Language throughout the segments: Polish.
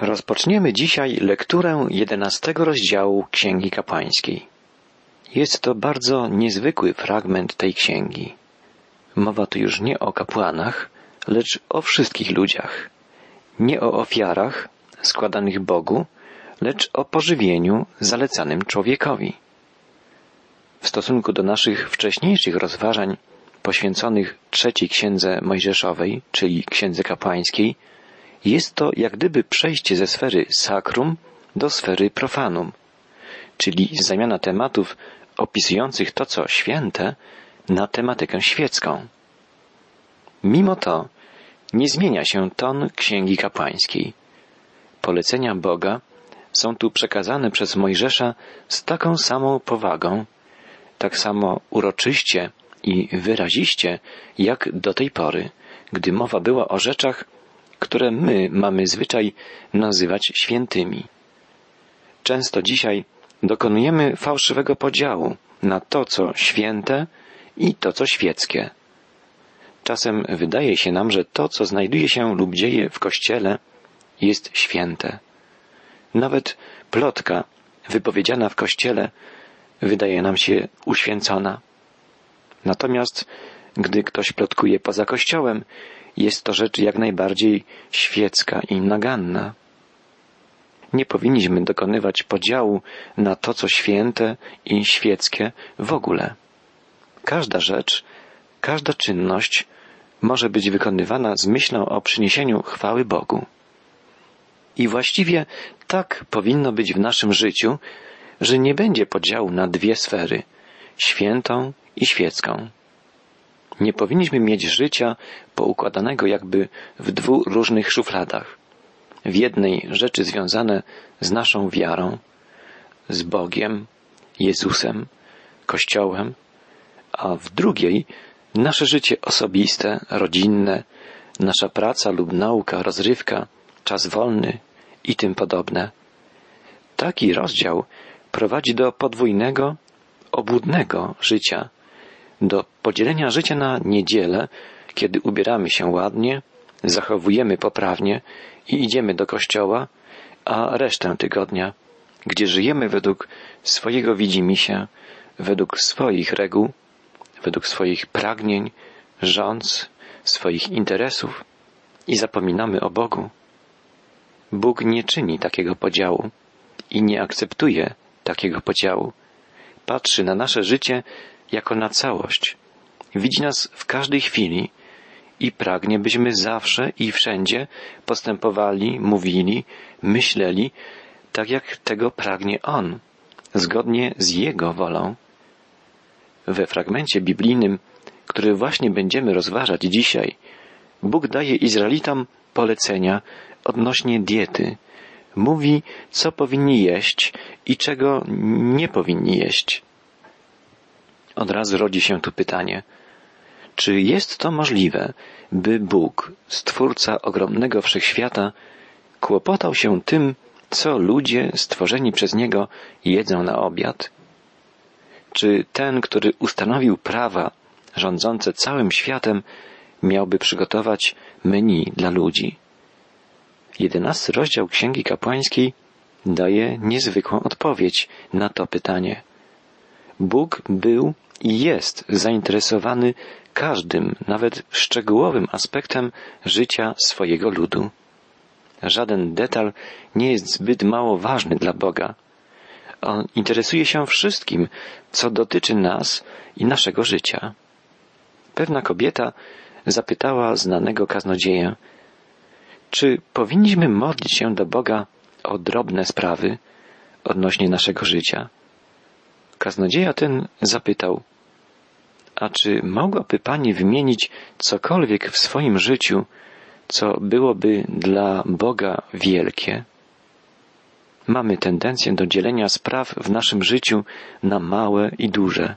Rozpoczniemy dzisiaj lekturę jedenastego rozdziału Księgi Kapłańskiej. Jest to bardzo niezwykły fragment tej księgi. Mowa tu już nie o kapłanach, lecz o wszystkich ludziach. Nie o ofiarach składanych Bogu, lecz o pożywieniu zalecanym człowiekowi. W stosunku do naszych wcześniejszych rozważań poświęconych trzeciej księdze Mojżeszowej, czyli księdze kapłańskiej, jest to jak gdyby przejście ze sfery sakrum do sfery profanum, czyli zamiana tematów opisujących to, co święte, na tematykę świecką. Mimo to nie zmienia się ton księgi kapłańskiej. Polecenia Boga są tu przekazane przez Mojżesza z taką samą powagą, tak samo uroczyście i wyraziście, jak do tej pory, gdy mowa była o rzeczach, które my mamy zwyczaj nazywać świętymi. Często dzisiaj dokonujemy fałszywego podziału na to, co święte i to, co świeckie. Czasem wydaje się nam, że to, co znajduje się lub dzieje w kościele, jest święte. Nawet plotka wypowiedziana w kościele wydaje nam się uświęcona. Natomiast gdy ktoś plotkuje poza kościołem, jest to rzecz jak najbardziej świecka i naganna. Nie powinniśmy dokonywać podziału na to, co święte i świeckie w ogóle. Każda rzecz, każda czynność może być wykonywana z myślą o przyniesieniu chwały Bogu. I właściwie tak powinno być w naszym życiu, że nie będzie podziału na dwie sfery świętą i świecką. Nie powinniśmy mieć życia poukładanego jakby w dwóch różnych szufladach. W jednej rzeczy związane z naszą wiarą, z Bogiem, Jezusem, Kościołem, a w drugiej nasze życie osobiste, rodzinne, nasza praca lub nauka, rozrywka, czas wolny i tym podobne. Taki rozdział prowadzi do podwójnego, obłudnego życia, do podzielenia życia na niedzielę, kiedy ubieramy się ładnie, zachowujemy poprawnie i idziemy do kościoła, a resztę tygodnia, gdzie żyjemy według swojego widzimisię, według swoich reguł, według swoich pragnień, rządz, swoich interesów i zapominamy o Bogu. Bóg nie czyni takiego podziału i nie akceptuje takiego podziału. Patrzy na nasze życie jako na całość. Widzi nas w każdej chwili i pragnie, byśmy zawsze i wszędzie postępowali, mówili, myśleli, tak jak tego pragnie On, zgodnie z Jego wolą. We fragmencie biblijnym, który właśnie będziemy rozważać dzisiaj, Bóg daje Izraelitom polecenia odnośnie diety. Mówi, co powinni jeść i czego nie powinni jeść. Od razu rodzi się tu pytanie, czy jest to możliwe, by Bóg, stwórca ogromnego wszechświata, kłopotał się tym, co ludzie stworzeni przez Niego jedzą na obiad? Czy ten, który ustanowił prawa rządzące całym światem, miałby przygotować menu dla ludzi? Jedenasty rozdział Księgi Kapłańskiej daje niezwykłą odpowiedź na to pytanie. Bóg był i jest zainteresowany każdym, nawet szczegółowym aspektem życia swojego ludu. Żaden detal nie jest zbyt mało ważny dla Boga. On interesuje się wszystkim, co dotyczy nas i naszego życia. Pewna kobieta zapytała znanego kaznodzieję, czy powinniśmy modlić się do Boga o drobne sprawy odnośnie naszego życia? Kaznodzieja ten zapytał, a czy mogłaby Pani wymienić cokolwiek w swoim życiu, co byłoby dla Boga wielkie? Mamy tendencję do dzielenia spraw w naszym życiu na małe i duże.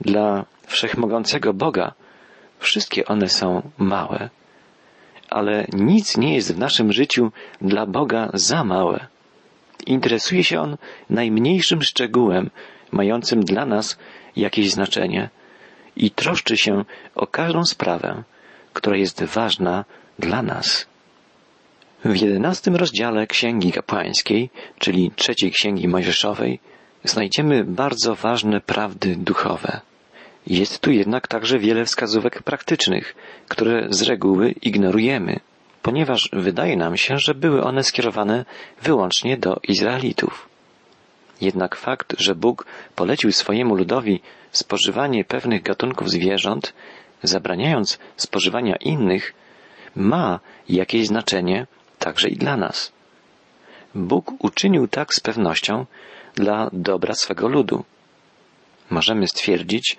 Dla wszechmogącego Boga wszystkie one są małe, ale nic nie jest w naszym życiu dla Boga za małe. Interesuje się On najmniejszym szczegółem, mającym dla nas jakieś znaczenie i troszczy się o każdą sprawę, która jest ważna dla nas. W jedenastym rozdziale Księgi Kapłańskiej, czyli trzeciej Księgi Mojżeszowej, znajdziemy bardzo ważne prawdy duchowe. Jest tu jednak także wiele wskazówek praktycznych, które z reguły ignorujemy, ponieważ wydaje nam się, że były one skierowane wyłącznie do Izraelitów. Jednak fakt, że Bóg polecił swojemu ludowi spożywanie pewnych gatunków zwierząt, zabraniając spożywania innych, ma jakieś znaczenie także i dla nas. Bóg uczynił tak z pewnością dla dobra swego ludu. Możemy stwierdzić,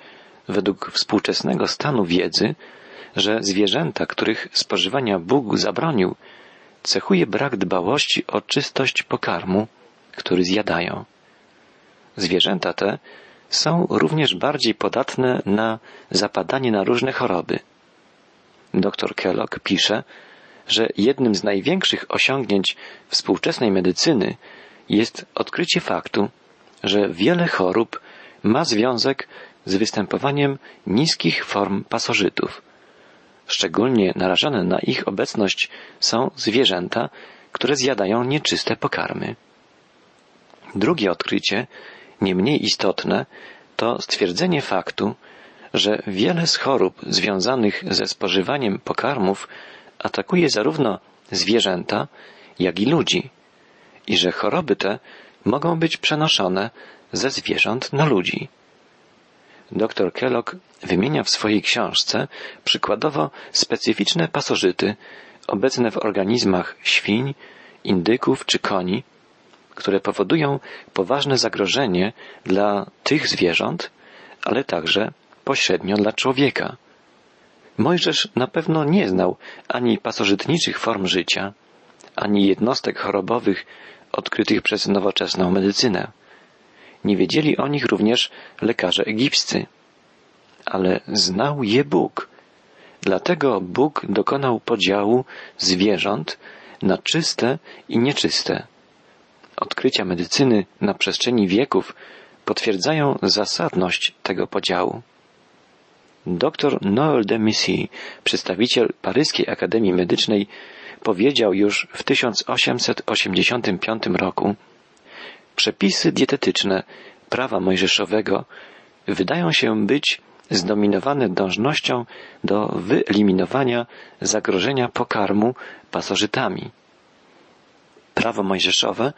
według współczesnego stanu wiedzy, że zwierzęta, których spożywania Bóg zabronił, cechuje brak dbałości o czystość pokarmu, który zjadają. Zwierzęta te są również bardziej podatne na zapadanie na różne choroby. Dr Kellogg pisze, że jednym z największych osiągnięć współczesnej medycyny jest odkrycie faktu, że wiele chorób ma związek z występowaniem niskich form pasożytów. Szczególnie narażone na ich obecność są zwierzęta, które zjadają nieczyste pokarmy. Drugie odkrycie, nie mniej istotne, to stwierdzenie faktu, że wiele z chorób związanych ze spożywaniem pokarmów atakuje zarówno zwierzęta, jak i ludzi i że choroby te mogą być przenoszone ze zwierząt na ludzi. Dr Kellogg wymienia w swojej książce przykładowo specyficzne pasożyty obecne w organizmach świń, indyków czy koni, które powodują poważne zagrożenie dla tych zwierząt, ale także pośrednio dla człowieka. Mojżesz na pewno nie znał ani pasożytniczych form życia, ani jednostek chorobowych odkrytych przez nowoczesną medycynę. Nie wiedzieli o nich również lekarze egipscy. Ale znał je Bóg. Dlatego Bóg dokonał podziału zwierząt na czyste i nieczyste. Odkrycia medycyny na przestrzeni wieków potwierdzają zasadność tego podziału. Dr Noel de Missy, przedstawiciel Paryskiej Akademii Medycznej, powiedział już w 1885 roku, przepisy dietetyczne prawa mojżeszowego wydają się być zdominowane dążnością do wyeliminowania zagrożenia pokarmu pasożytami. Prawo mojżeszowe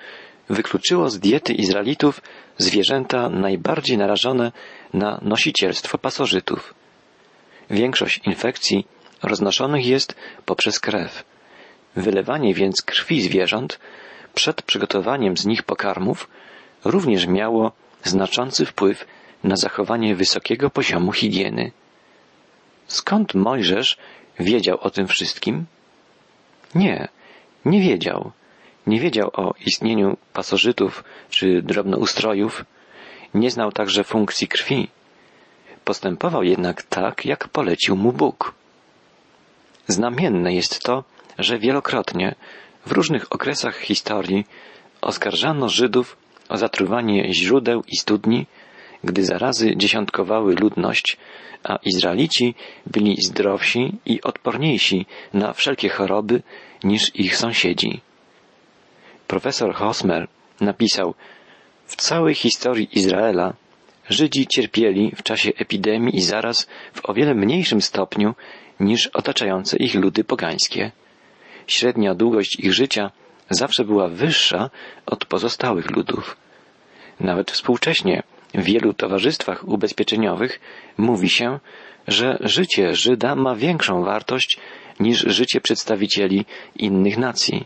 wykluczyło z diety Izraelitów zwierzęta najbardziej narażone na nosicielstwo pasożytów. Większość infekcji roznoszonych jest poprzez krew. Wylewanie więc krwi zwierząt przed przygotowaniem z nich pokarmów również miało znaczący wpływ na zachowanie wysokiego poziomu higieny. Skąd Mojżesz wiedział o tym wszystkim? Nie, nie wiedział. Nie wiedział o istnieniu pasożytów czy drobnoustrojów. Nie znał także funkcji krwi. Postępował jednak tak, jak polecił mu Bóg. Znamienne jest to, że wielokrotnie w różnych okresach historii oskarżano Żydów o zatruwanie źródeł i studni, gdy zarazy dziesiątkowały ludność, a Izraelici byli zdrowsi i odporniejsi na wszelkie choroby niż ich sąsiedzi. Profesor Hosmer napisał, w całej historii Izraela Żydzi cierpieli w czasie epidemii i zaraz w o wiele mniejszym stopniu niż otaczające ich ludy pogańskie. Średnia długość ich życia zawsze była wyższa od pozostałych ludów. Nawet współcześnie w wielu towarzystwach ubezpieczeniowych mówi się, że życie Żyda ma większą wartość niż życie przedstawicieli innych nacji.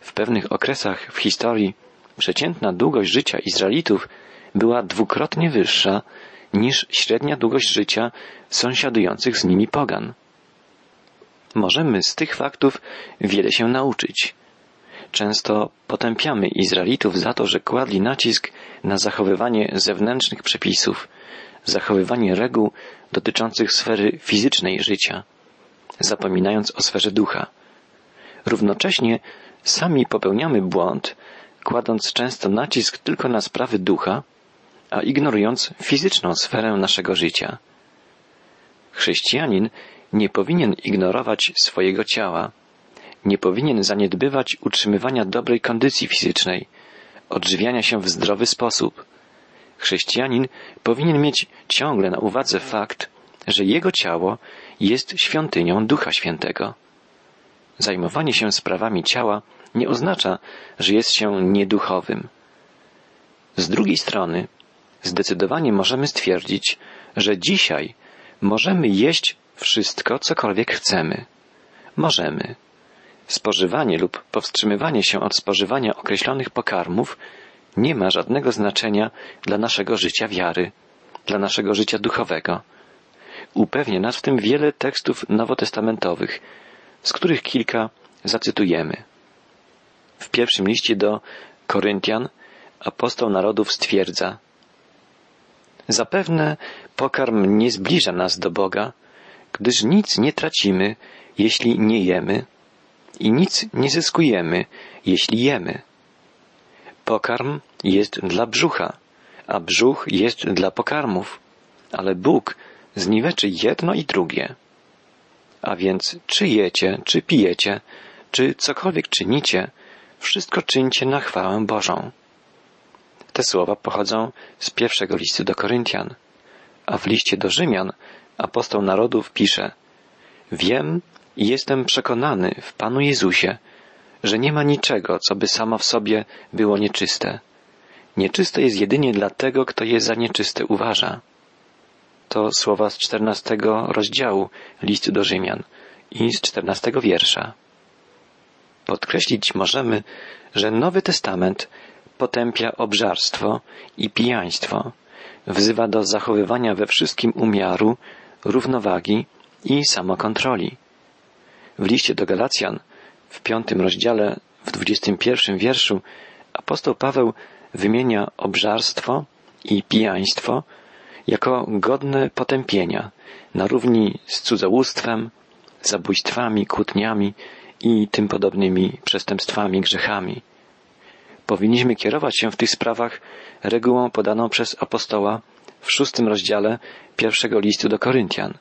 W pewnych okresach w historii przeciętna długość życia Izraelitów była dwukrotnie wyższa niż średnia długość życia sąsiadujących z nimi pogan. Możemy z tych faktów wiele się nauczyć. Często potępiamy Izraelitów za to, że kładli nacisk na zachowywanie zewnętrznych przepisów, zachowywanie reguł dotyczących sfery fizycznej życia, zapominając o sferze ducha. Równocześnie sami popełniamy błąd, kładąc często nacisk tylko na sprawy ducha, a ignorując fizyczną sferę naszego życia. Chrześcijanin nie powinien ignorować swojego ciała, nie powinien zaniedbywać utrzymywania dobrej kondycji fizycznej, odżywiania się w zdrowy sposób. Chrześcijanin powinien mieć ciągle na uwadze fakt, że jego ciało jest świątynią Ducha Świętego. Zajmowanie się sprawami ciała nie oznacza, że jest się nieduchowym. Z drugiej strony, zdecydowanie możemy stwierdzić, że dzisiaj możemy jeść wszystko, cokolwiek chcemy. Możemy. Spożywanie lub powstrzymywanie się od spożywania określonych pokarmów nie ma żadnego znaczenia dla naszego życia wiary, dla naszego życia duchowego. Upewnia nas w tym wiele tekstów nowotestamentowych, z których kilka zacytujemy. W pierwszym liście do Koryntian apostoł narodów stwierdza Zapewne pokarm nie zbliża nas do Boga, gdyż nic nie tracimy, jeśli nie jemy i nic nie zyskujemy, jeśli jemy. Pokarm jest dla brzucha, a brzuch jest dla pokarmów, ale Bóg zniweczy jedno i drugie. A więc czy jecie, czy pijecie, czy cokolwiek czynicie, wszystko czyńcie na chwałę Bożą. Te słowa pochodzą z pierwszego listu do Koryntian, a w liście do Rzymian apostoł narodów pisze Wiem i jestem przekonany w Panu Jezusie, że nie ma niczego, co by samo w sobie było nieczyste. Nieczyste jest jedynie dla tego, kto je za nieczyste uważa. To słowa z czternastego rozdziału listu do Rzymian i z czternastego wiersza. Podkreślić możemy, że Nowy Testament potępia obżarstwo i pijaństwo, wzywa do zachowywania we wszystkim umiaru, równowagi i samokontroli. W liście do Galacjan w piątym rozdziale, w dwudziestym pierwszym wierszu apostoł Paweł wymienia obżarstwo i pijaństwo jako godne potępienia na równi z cudzołóstwem, zabójstwami, kłótniami i tym podobnymi przestępstwami, grzechami. Powinniśmy kierować się w tych sprawach regułą podaną przez apostoła w szóstym rozdziale pierwszego listu do Koryntian.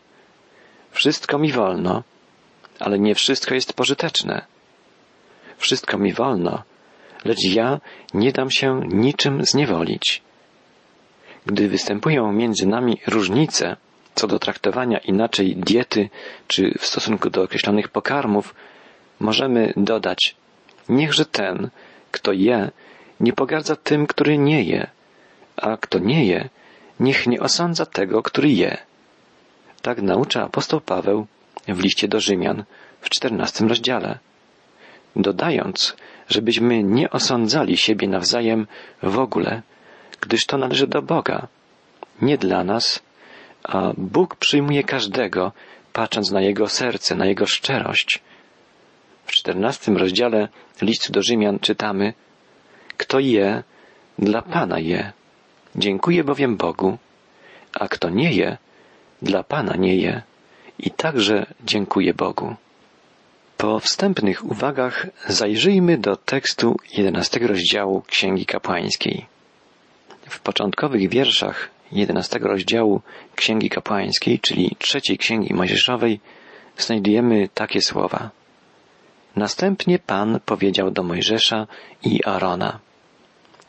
Wszystko mi wolno, ale nie wszystko jest pożyteczne. Wszystko mi wolno, lecz ja nie dam się niczym zniewolić. Gdy występują między nami różnice co do traktowania inaczej diety czy w stosunku do określonych pokarmów, możemy dodać, niechże ten, kto je, nie pogardza tym, który nie je, a kto nie je, niech nie osądza tego, który je. Tak naucza apostoł Paweł w liście do Rzymian w czternastym rozdziale, dodając, żebyśmy nie osądzali siebie nawzajem w ogóle, gdyż to należy do Boga, nie dla nas, a Bóg przyjmuje każdego, patrząc na jego serce, na jego szczerość. W czternastym rozdziale listu do Rzymian czytamy Kto je, dla Pana je. Dziękuję bowiem Bogu, a kto nie je, dla Pana nie je i także dziękuję Bogu. Po wstępnych uwagach zajrzyjmy do tekstu jedenastego rozdziału Księgi Kapłańskiej. W początkowych wierszach jedenastego rozdziału Księgi Kapłańskiej, czyli trzeciej Księgi Mojżeszowej, znajdujemy takie słowa. Następnie Pan powiedział do Mojżesza i Arona.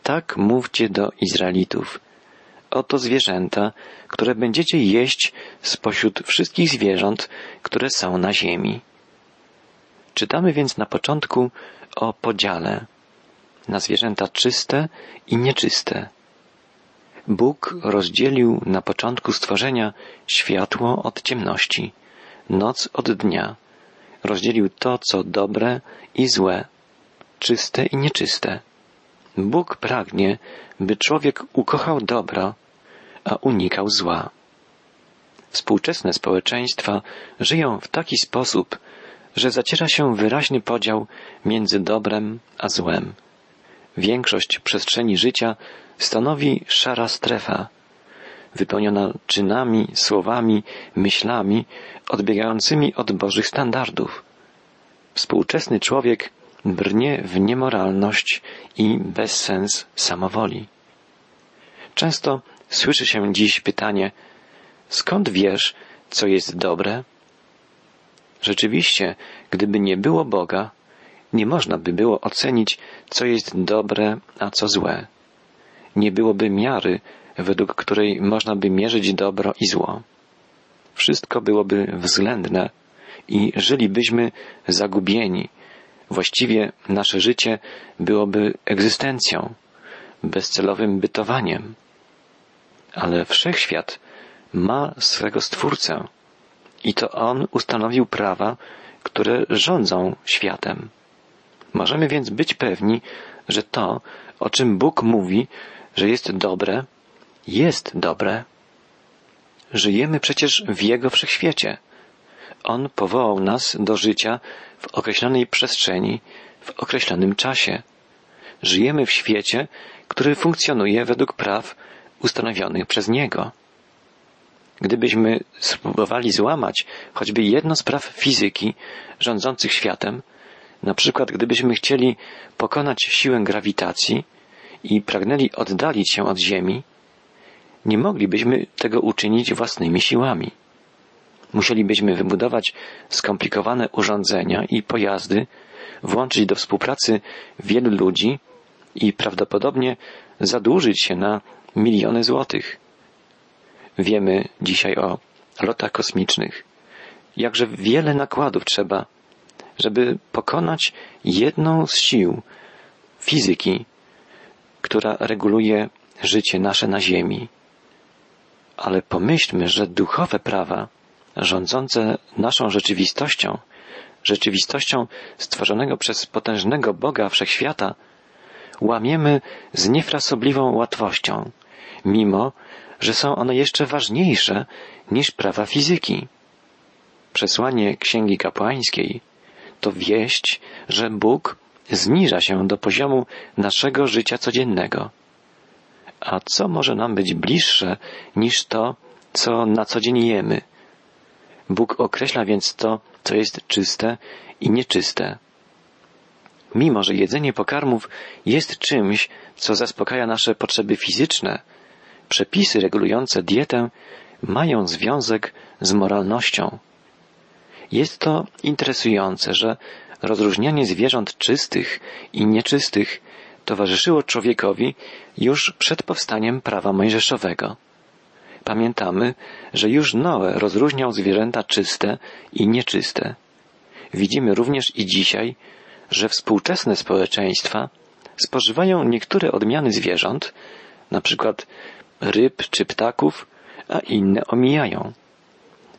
Tak mówcie do Izraelitów. Oto zwierzęta, które będziecie jeść spośród wszystkich zwierząt, które są na ziemi. Czytamy więc na początku o podziale na zwierzęta czyste i nieczyste. Bóg rozdzielił na początku stworzenia światło od ciemności, noc od dnia. Rozdzielił to, co dobre i złe, czyste i nieczyste. Bóg pragnie, by człowiek ukochał dobro, a unikał zła. Współczesne społeczeństwa żyją w taki sposób, że zaciera się wyraźny podział między dobrem a złem. Większość przestrzeni życia stanowi szara strefa, wypełniona czynami, słowami, myślami odbiegającymi od Bożych standardów. Współczesny człowiek brnie w niemoralność i bezsens samowoli. Często słyszy się dziś pytanie, skąd wiesz, co jest dobre? Rzeczywiście, gdyby nie było Boga, nie można by było ocenić, co jest dobre, a co złe. Nie byłoby miary, według której można by mierzyć dobro i zło. Wszystko byłoby względne i żylibyśmy zagubieni. Właściwie nasze życie byłoby egzystencją, bezcelowym bytowaniem. Ale wszechświat ma swego Stwórcę i to On ustanowił prawa, które rządzą światem. Możemy więc być pewni, że to, o czym Bóg mówi, że jest dobre, jest dobre. Żyjemy przecież w Jego wszechświecie. On powołał nas do życia w określonej przestrzeni, w określonym czasie. Żyjemy w świecie, który funkcjonuje według praw ustanowionych przez Niego. Gdybyśmy spróbowali złamać choćby jedno z praw fizyki rządzących światem, na przykład gdybyśmy chcieli pokonać siłę grawitacji i pragnęli oddalić się od Ziemi, nie moglibyśmy tego uczynić własnymi siłami. Musielibyśmy wybudować skomplikowane urządzenia i pojazdy, włączyć do współpracy wielu ludzi i prawdopodobnie zadłużyć się na miliony złotych. Wiemy dzisiaj o lotach kosmicznych, jakże wiele nakładów trzeba, żeby pokonać jedną z sił fizyki, która reguluje życie nasze na Ziemi. Ale pomyślmy, że duchowe prawa rządzące naszą rzeczywistością, rzeczywistością stworzonego przez potężnego Boga Wszechświata, łamiemy z niefrasobliwą łatwością, mimo że są one jeszcze ważniejsze niż prawa fizyki. Przesłanie Księgi Kapłańskiej to wieść, że Bóg zniża się do poziomu naszego życia codziennego. A co może nam być bliższe niż to, co na co dzień jemy? Bóg określa więc to, co jest czyste i nieczyste. Mimo, że jedzenie pokarmów jest czymś, co zaspokaja nasze potrzeby fizyczne, przepisy regulujące dietę mają związek z moralnością. Jest to interesujące, że rozróżnianie zwierząt czystych i nieczystych towarzyszyło człowiekowi już przed powstaniem prawa mojżeszowego. Pamiętamy, że już Noe rozróżniał zwierzęta czyste i nieczyste. Widzimy również i dzisiaj, że współczesne społeczeństwa spożywają niektóre odmiany zwierząt, na przykład ryb czy ptaków, a inne omijają.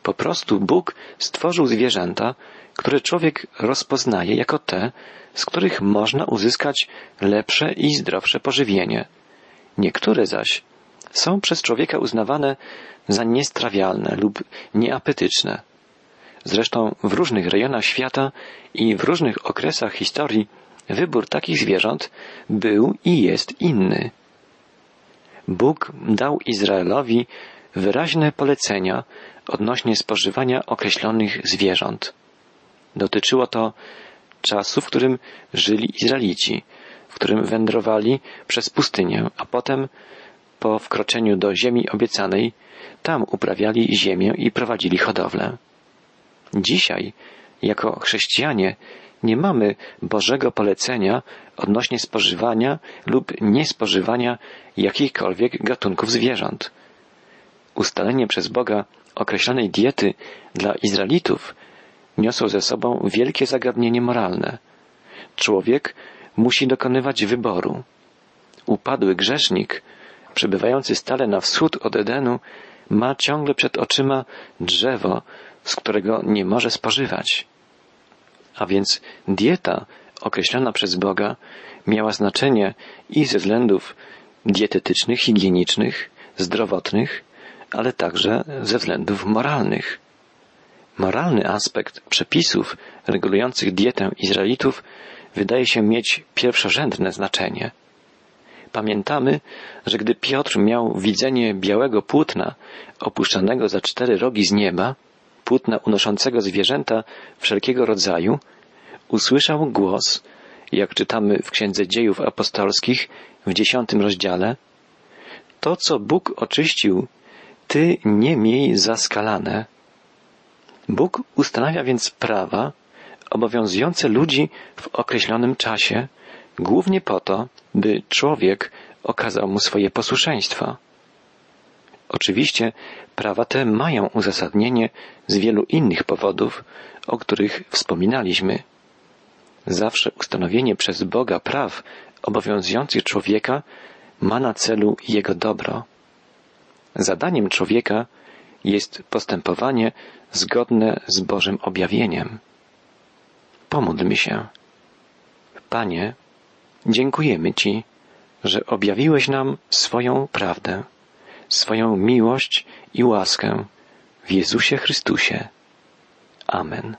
Po prostu Bóg stworzył zwierzęta, które człowiek rozpoznaje jako te, z których można uzyskać lepsze i zdrowsze pożywienie. Niektóre zaś są przez człowieka uznawane za niestrawialne lub nieapetyczne. Zresztą w różnych rejonach świata i w różnych okresach historii wybór takich zwierząt był i jest inny. Bóg dał Izraelowi wyraźne polecenia odnośnie spożywania określonych zwierząt. Dotyczyło to czasu, w którym żyli Izraelici, w którym wędrowali przez pustynię, a potem po wkroczeniu do ziemi obiecanej, tam uprawiali ziemię i prowadzili hodowlę. Dzisiaj, jako chrześcijanie, nie mamy Bożego polecenia odnośnie spożywania lub niespożywania jakichkolwiek gatunków zwierząt. Ustalenie przez Boga określonej diety dla Izraelitów niosło ze sobą wielkie zagadnienie moralne. Człowiek musi dokonywać wyboru. Upadły grzesznik, przebywający stale na wschód od Edenu, ma ciągle przed oczyma drzewo, z którego nie może spożywać. A więc dieta określona przez Boga miała znaczenie i ze względów dietetycznych, higienicznych, zdrowotnych, ale także ze względów moralnych. Moralny aspekt przepisów regulujących dietę Izraelitów wydaje się mieć pierwszorzędne znaczenie. Pamiętamy, że gdy Piotr miał widzenie białego płótna opuszczanego za cztery rogi z nieba, płótna unoszącego zwierzęta wszelkiego rodzaju, usłyszał głos, jak czytamy w Księdze Dziejów Apostolskich w dziesiątym rozdziale, to, co Bóg oczyścił, ty nie miej zaskalane. Bóg ustanawia więc prawa obowiązujące ludzi w określonym czasie, głównie po to, by człowiek okazał mu swoje posłuszeństwo. Oczywiście prawa te mają uzasadnienie z wielu innych powodów, o których wspominaliśmy. Zawsze ustanowienie przez Boga praw obowiązujących człowieka ma na celu jego dobro. Zadaniem człowieka jest postępowanie zgodne z Bożym objawieniem. Pomódlmy się. Panie, dziękujemy Ci, że objawiłeś nam swoją prawdę, swoją miłość i łaskę w Jezusie Chrystusie. Amen.